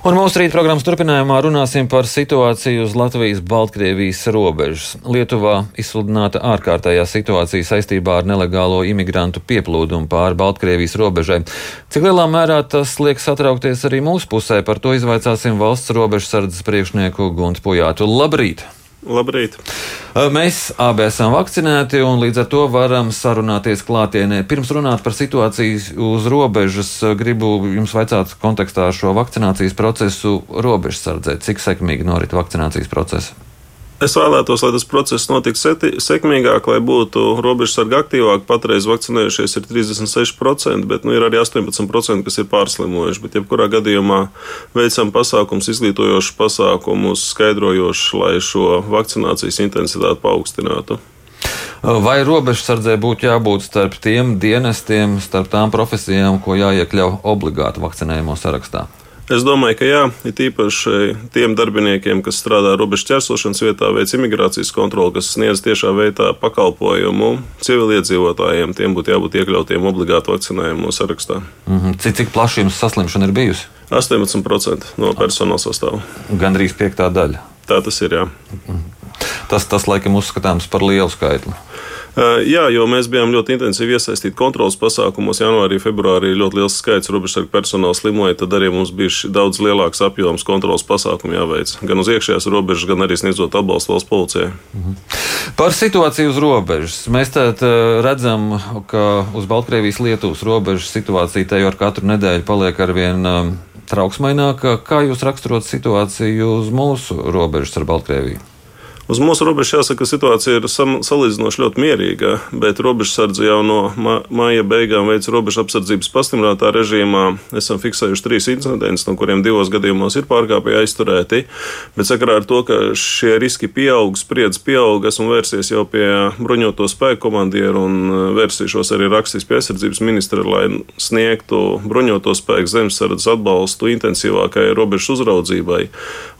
Un mūsu rīta programmas turpinājumā runāsim par situāciju uz Latvijas-Baltkrievijas robežas. Lietuvā izsludināta ārkārtējā situācija saistībā ar nelegālo imigrantu pieplūdumu pāri Baltkrievijas robežai. Cik lielā mērā tas liek satraukties arī mūsu pusē, par to izvaicāsim valsts robežsardzes priekšnieku Guntu Pujātu. Labrīt! Labrīt! Mēs abi esam vakcinēti un līdz ar to varam sarunāties klātienē. Pirms runāt par situāciju uz robežas, gribu jums vaicāt kontekstā ar šo vakcinācijas procesu robežsardzē. Cik sekmīgi norit vakcinācijas process? Es vēlētos, lai tas process notiktu sekmīgāk, lai būtu robežsargi aktīvāki. Patreiz vakcinējušies ir 36%, bet nu, ir arī 18%, kas ir pārslimojuši. Bet, jebkurā gadījumā, veicam pasākumus, izglītojošus pasākumus, skaidrojošus, lai šo vakcinācijas intensitāti paaugstinātu. Vai robežsardzē būtu jābūt starp tiem dienestiem, starp tām profesijām, ko jāiekļauj obligāti vakcinējumu sarakstā? Es domāju, ka jā, ir īpaši tiem darbiniekiem, kas strādā robežu ķersošanas vietā, veic imigrācijas kontroli, kas sniedz tiešā veidā pakalpojumu civiliedzīvotājiem, tiem būtu jābūt iekļautiem obligāti vakcinējumu sarakstā. Mm -hmm. Cik, cik plaši jums saslimšana ir bijusi? 18% no personāla sastāvā. Gan drīz piektā daļa. Tā tas ir. Jā. Tas, tas laikam, uzskatāms par lielu skaitli. Jā, jo mēs bijām ļoti intensīvi iesaistīti kontrolas pasākumos. Janvārī, februārī ļoti liels skaits robežsargu personāla slimoja. Tad arī mums bija daudz lielāks apjoms kontrolas pasākumu jāveic. Gan uz iekšējās robežas, gan arī sniedzot atbalstu valsts policijai. Mhm. Par situāciju uz robežas. Mēs tad redzam, ka uz Baltkrievijas-Lietuvas robežas situācija te jau ar katru nedēļu paliek arvien trauksmaināka. Kā jūs raksturot situāciju uz mūsu robežas ar Baltkrieviju? Uz mūsu robežas jāsaka, situācija ir salīdzinoši ļoti mierīga, bet robežsardze jau no māja beigām veids robežu apsardzības pastiprinātā režīmā. Esam fiksējuši trīs incidentus, no kuriem divos gadījumos ir pārkāpēji aizturēti. Bet sakarā ar to, ka šie riski pieaug, spriedz pieaug, esmu vērsies jau pie bruņoto spēku komandieru un e, vērsīšos arī rakstīs pie aizsardzības ministra, lai sniegtu bruņoto spēku zemesardzes atbalstu intensīvākai robežu uzraudzībai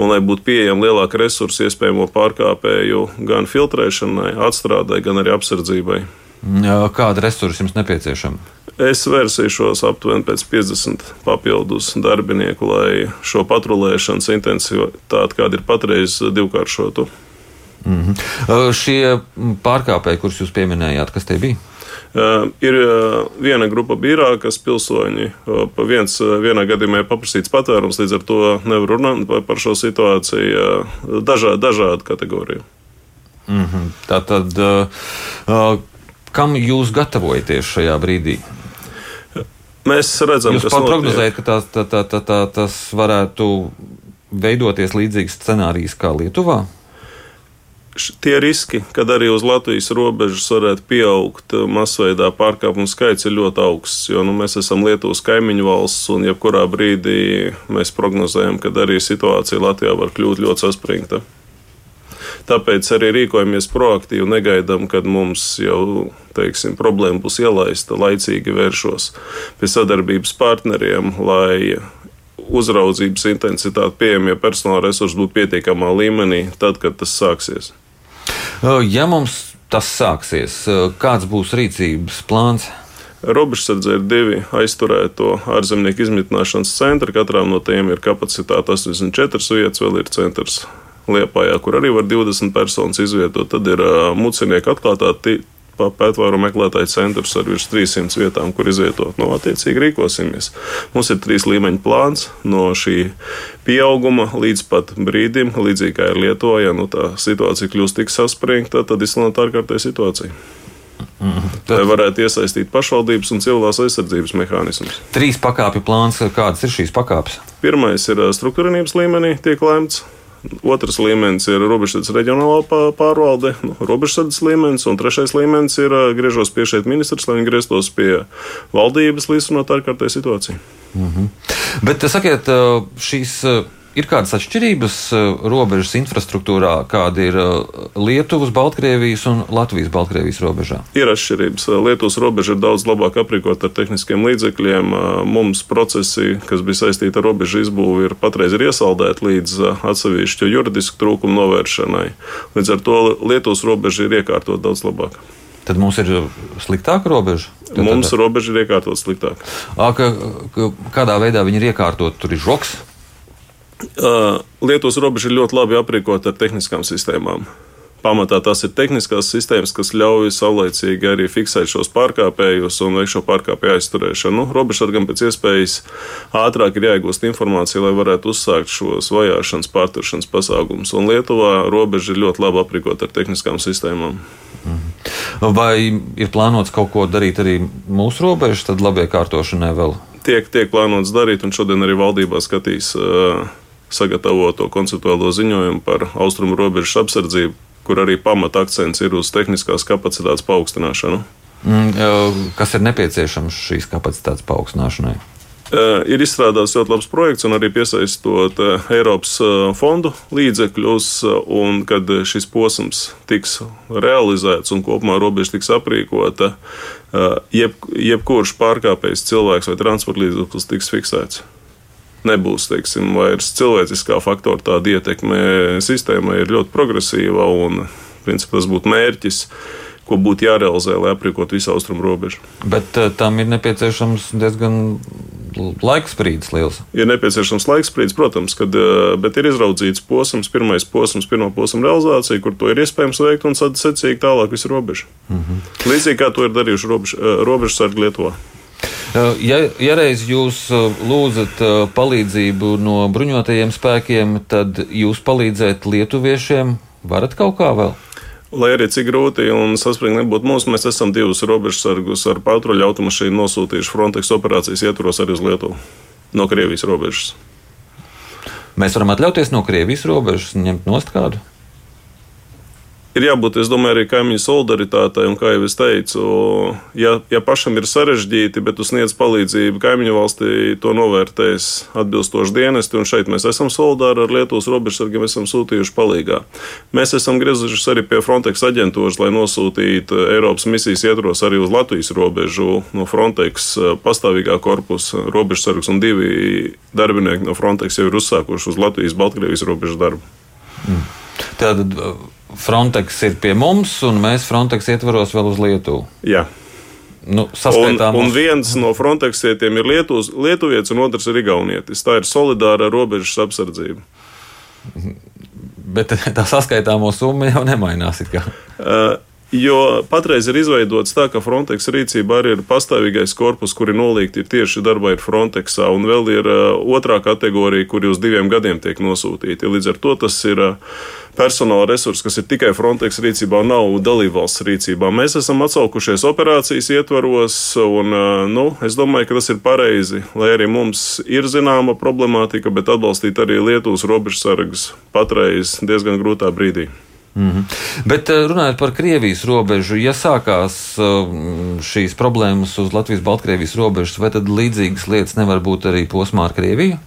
un lai būtu pieejami lielāki resursi iespējamo pārkāpumu pārkāpēju gan filtrēšanai, atstrādai, gan arī apsardzībai. Kāda resursa jums nepieciešama? Es vērsīšos aptuveni pēc 50 papildus darbinieku, lai šo patrulēšanas intensitāti, kāda ir patreiz, divkāršotu. Mm -hmm. Šie pārkāpēji, kurus jūs pieminējāt, kas tie bija? Uh, ir uh, viena grupa bīrākas pilsoņi. Uh, viens, vienā gadījumā ir paprasīts patvērums, līdz ar to nevar runāt par šo situāciju. Dažādi, dažādi kategoriju. Mm -hmm. Tā tad, uh, kam jūs gatavojaties šajā brīdī? Mēs redzam, ka tas prognozējat, ka tā, tā, tā, tā, tā, tas varētu veidoties līdzīgs scenārijs kā Lietuvā? Tie riski, kad arī uz Latvijas robežas varētu pieaugt uh, masveidā pārkāpumu skaits, ir ļoti augsts. Jo nu, mēs esam Lietuvas kaimiņu valsts, un jebkurā brīdī mēs prognozējam, ka arī situācija Latvijā var kļūt ļoti saspringta. Tāpēc arī rīkojamies proaktīvi, negaidām, kad mums jau teiksim, problēma būs ielaista, laicīgi vēršos pie sadarbības partneriem, lai uzraudzības intensitāte, pieejamie personāla resursi būtu pietiekamā līmenī, tad, kad tas sāksies. Ja mums tas sāksies, kāds būs rīcības plāns? Robežsardze ir divi aizturēto ārzemnieku izmitināšanas centri. Katram no tiem ir kapacitāte 84 vietas, vēl ir centrs Liepājā, kur arī var 20 personas izvietot. Tad ir uh, mucinieku atklātā pētvaru meklētāju centrs ar virs 300 vietām, kur izvietot. No nu, attiecīgi rīkosimies. Mums ir trīs līmeņu plāns no šī pieauguma līdz pat brīdim, līdzīgi kā ir Lietuvā. Ja nu, tā situācija kļūst tik saspringta, tad izsludināt ārkārtēju situāciju. -hmm. Tad... Lai varētu iesaistīt pašvaldības un civilās aizsardzības mehānismus. Trīs pakāpju plāns, kādas ir šīs pakāpes? Pirmais ir struktūrības līmenī, tiek lēmts Otrs līmenis ir robežsardzes reģionālā pārvalde, nu, robežsardzes līmenis, un trešais līmenis ir griežos pie šeit ministrs, lai viņi grieztos pie valdības līdzinot ārkārtēju situāciju. Mm -hmm. Bet sakiet, šīs Ir kādas atšķirības eh, robežas infrastruktūrā, kāda ir eh, Lietuvas, Baltkrievijas un Latvijas Baltkrievijas robežā? Ir atšķirības. Lietuvas robeža ir daudz labāk aprīkota ar tehniskiem līdzekļiem. Mums procesi, kas bija saistīti ar robežu izbūvi, ir patreiz ir iesaldēti līdz atsevišķu juridisku trūkumu novēršanai. Līdz ar to Lietuvas robeža ir iekārtot daudz labāk. Tad mums ir sliktāka robeža. Tad, mums tad... robeža ir iekārtot sliktāk. Kādā veidā viņi ir iekārtot? Tur ir žoks. Lietuvas robeža ir ļoti labi aprīkota ar tehniskām sistēmām. Pamatā tās ir tehniskās sistēmas, kas ļauj saulēcīgi arī fiksēt šos pārkāpējus un veikt šo pārkāpēju aizturēšanu. Nu, Robežsargam pēc iespējas ātrāk ir jāiegūst informācija, lai varētu uzsākt šos vajāšanas, pārturēšanas pasākumus. Un Lietuvā robeža ir ļoti labi aprīkota ar tehniskām sistēmām. Vai ir plānots kaut ko darīt arī mūsu robežas, tad labai kārtošanai vēl? Tiek, tiek plānots darīt, un šodien arī valdībā skatīs uh, sagatavoto konceptuālo ziņojumu par austrumu robežas apsardzību, kur arī pamata akcents ir uz tehniskās kapacitātes paaugstināšanu. Mm, kas ir nepieciešams šīs kapacitātes paaugstināšanai? Ir izstrādāts ļoti labs projekts, un arī piesaistot Eiropas fondu līdzekļus. Un, kad šis posms tiks realizēts un kopumā robeža tiks aprīkota, jeb, jebkurš pārkāpējs cilvēks vai transporta līdzeklis tiks fiksēts nebūs teiksim, vairs cilvēciskā faktora tāda ietekme sistēmai ir ļoti progresīva un principā, tas būtu mērķis. Ko būtu jārealizē, lai aprīkotu visu austrumu robežu. Bet uh, tam ir nepieciešams diezgan laiks sprīdis liels. Ir nepieciešams laiks sprīdis, protams, kad, uh, bet ir izraudzīts posms, pirmais posms, pirmā posma realizācija, kur to ir iespējams veikt un secīgi tālāk visu robežu. Mm -hmm. Līdzīgi kā to ir darījuši robežu, uh, robežu sargi Lietuvā. Ja, ja reiz jūs lūdzat palīdzību no bruņotajiem spēkiem, tad jūs palīdzēt lietuviešiem varat kaut kā vēl? Lai arī cik grūti un saspringti nebūtu mums, mēs esam divus robežsargus ar patruļu automašīnu nosūtījuši Frontex operācijas ietvaros arī uz Lietuvu no Krievijas robežas. Mēs varam atļauties no Krievijas robežas ņemt nost kādu? Ir jābūt, es domāju, arī kaimiņu solidaritātei. Un, kā jau es teicu, ja, ja pašam ir sarežģīti, bet tu sniedz palīdzību kaimiņu valstī, to novērtēs atbilstoši dienesti. Un šeit mēs esam solidāri ar Lietuvas robežsargiem, esam sūtījuši palīgā. Mēs esam griezušies arī pie Frontex aģentūras, lai nosūtītu Eiropas misijas ietvaros arī uz Latvijas robežu no Frontex pastāvīgā korpusa robežsargs un divi darbinieki no Frontex jau ir uzsākuši uz Latvijas-Baltkrievijas robežu darbu. Mm. Tātad Frontex ir pie mums, un mēs Frontex ietvaros vēl uz Lietuvu. Jā. Nu, un, un viens no Frontexietiem ir Lietuvs, Lietuvietis, un otrs ir Igaunietis. Tā ir solidāra robežas apsardzība. Bet tā saskaitāmo summa jau nemainās. Uh, Jo patreiz ir izveidots tā, ka Frontex rīcībā arī ir pastāvīgais korpus, kuri nolikti tieši darbā ir Frontexā, un vēl ir uh, otrā kategorija, kuri uz diviem gadiem tiek nosūtīti. Līdz ar to tas ir uh, personāla resursi, kas ir tikai Frontex rīcībā, nav dalībvalsts rīcībā. Mēs esam atsaukušies operācijas ietvaros, un uh, nu, es domāju, ka tas ir pareizi, lai arī mums ir zināma problemātika, bet atbalstīt arī Lietuvas robežsargus patreiz diezgan grūtā brīdī. Mm -hmm. Bet eh, runājot par Krievijas robežu, ja sākās eh, šīs problēmas uz Latvijas-Baltkrievijas robežas, vai tad līdzīgas lietas nevar būt arī posmā ar Krieviju?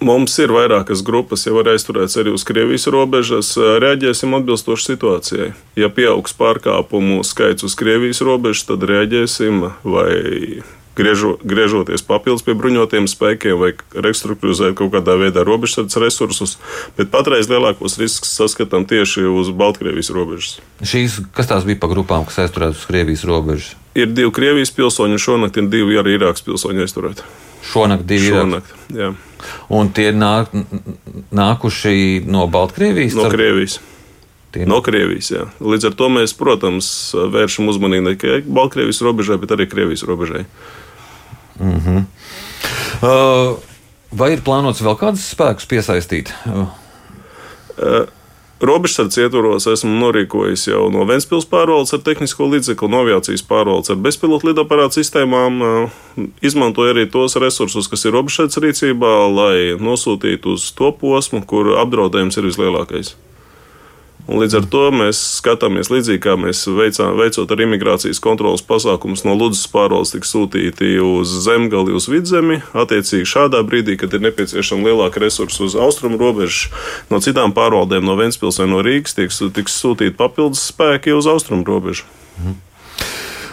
Mums ir vairākas grupas, jau var aizturēts arī uz Krievijas robežas. Reaģēsim atbilstoši situācijai. Ja pieaugs pārkāpumu skaits uz Krievijas robežas, tad reaģēsim vai griežo, griežoties papildus pie bruņotiem spēkiem vai restruktūrizēt kaut kādā veidā robežsardzes resursus, bet patreiz lielākos riskus saskatām tieši uz Baltkrievijas robežas. Šīs, kas tās bija pa grupām, kas aizturētas uz Krievijas robežas? Ir divi Krievijas pilsoņi, un šonakt ir divi arī Irākas pilsoņi aizturēti. Šonakt divi šonakt, jā. Un tie nāk, nākuši no Baltkrievijas? No Krievijas. Tie no Krievijas. Jā. Līdz ar to mēs, protams, vēršam uzmanību ne tikai Baltkrievijas robežai, bet arī Krievijas robežai. Mm -hmm. uh, vai ir plānots vēl kādus spēkus piesaistīt? Uh. Uh, Robežsardze ietvaros esmu norīkojis jau no Vēncpils pārvaldes ar tehnisko līdzekli, no aviācijas pārvaldes ar bezpilotu lidaparātu sistēmām. Uh, izmantoju arī tos resursus, kas ir robežsardze rīcībā, lai nosūtītu uz to posmu, kur apdraudējums ir vislielākais. Un līdz ar to mēs skatāmies līdzīgi, kā mēs veicām, veicot ar imigrācijas kontrolas pasākumus no Ludus pārvaldes, tiks sūtīti uz zemgali, uz vidzemi. Attiecīgi šādā brīdī, kad ir nepieciešama lielāka resursa uz austrumu robežu, no citām pārvaldēm, no Ventspils vai no Rīgas, tiks, tiks sūtīti papildus spēki uz austrumu robežu. Mhm.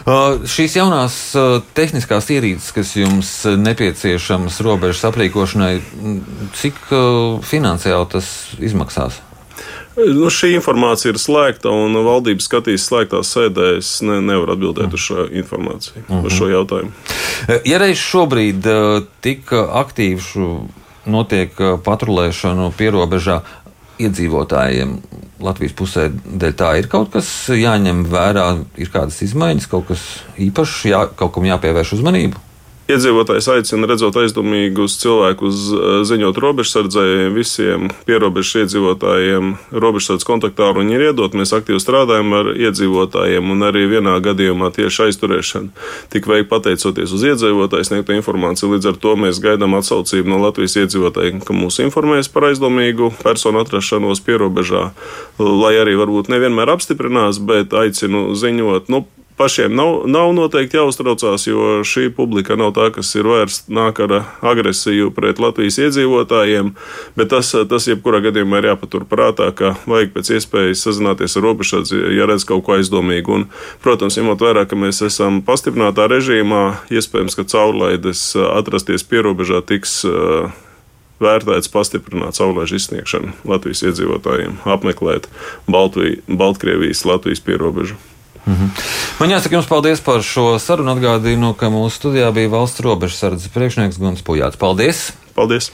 Uh, šīs jaunās uh, tehniskās ierīces, kas jums nepieciešamas robežas aprīkošanai, cik uh, finansiāli tas izmaksās? Nu, šī informācija ir slēgta, un valdība skatīs slēgtās sēdēs. Ne, nevar atbildēt uz šo informāciju, uh -huh. uz šo mhm. jautājumu. Ja reiz šobrīd tik aktīvu notiek patrulēšanu pierobežā iedzīvotājiem Latvijas pusē, dēļ tā ir kaut kas jāņem vērā, ir kādas izmaiņas, kaut kas īpašs, jā, kaut kam jāpievērš uzmanību? Iedzīvotājs aicina redzot aizdomīgus cilvēkus eh, ziņot robežsardzēji, visiem pierobežas iedzīvotājiem robežsardzes kontaktāru viņi ir iedot. Mēs aktīvi strādājam ar iedzīvotājiem un arī vienā gadījumā tieši aizturēšana tika veikta pateicoties uz iedzīvotāju sniegto informāciju. Līdz ar to mēs gaidām atsaucību no Latvijas iedzīvotājiem, ka mūs informēs par aizdomīgu personu atrašanos pierobežā, lai arī varbūt nevienmēr apstiprinās, bet aicinu ziņot. Nu, pašiem nav, nav noteikti jāuztraucās, jo šī publika nav tā, kas ir vērsta nāk ar agresiju pret Latvijas iedzīvotājiem. Bet tas, tas jebkurā gadījumā ir jāpatur prātā, ka vajag pēc iespējas sazināties ar robežsardzi, ja redz kaut ko aizdomīgu. Un, protams, ņemot vērā, ka mēs esam pastiprinātā režīmā, iespējams, ka caurlaides atrasties pierobežā tiks vērtēts pastiprināt saulēžu izsniegšanu Latvijas iedzīvotājiem, apmeklēt Baltviju, Baltkrievijas, Latvijas pierobežu. Mhm. Man jāsaka jums paldies par šo sarunu. Atgādinu, ka mūsu studijā bija valsts robežsardzes priekšnieks Guns Pujāts. Paldies! Paldies!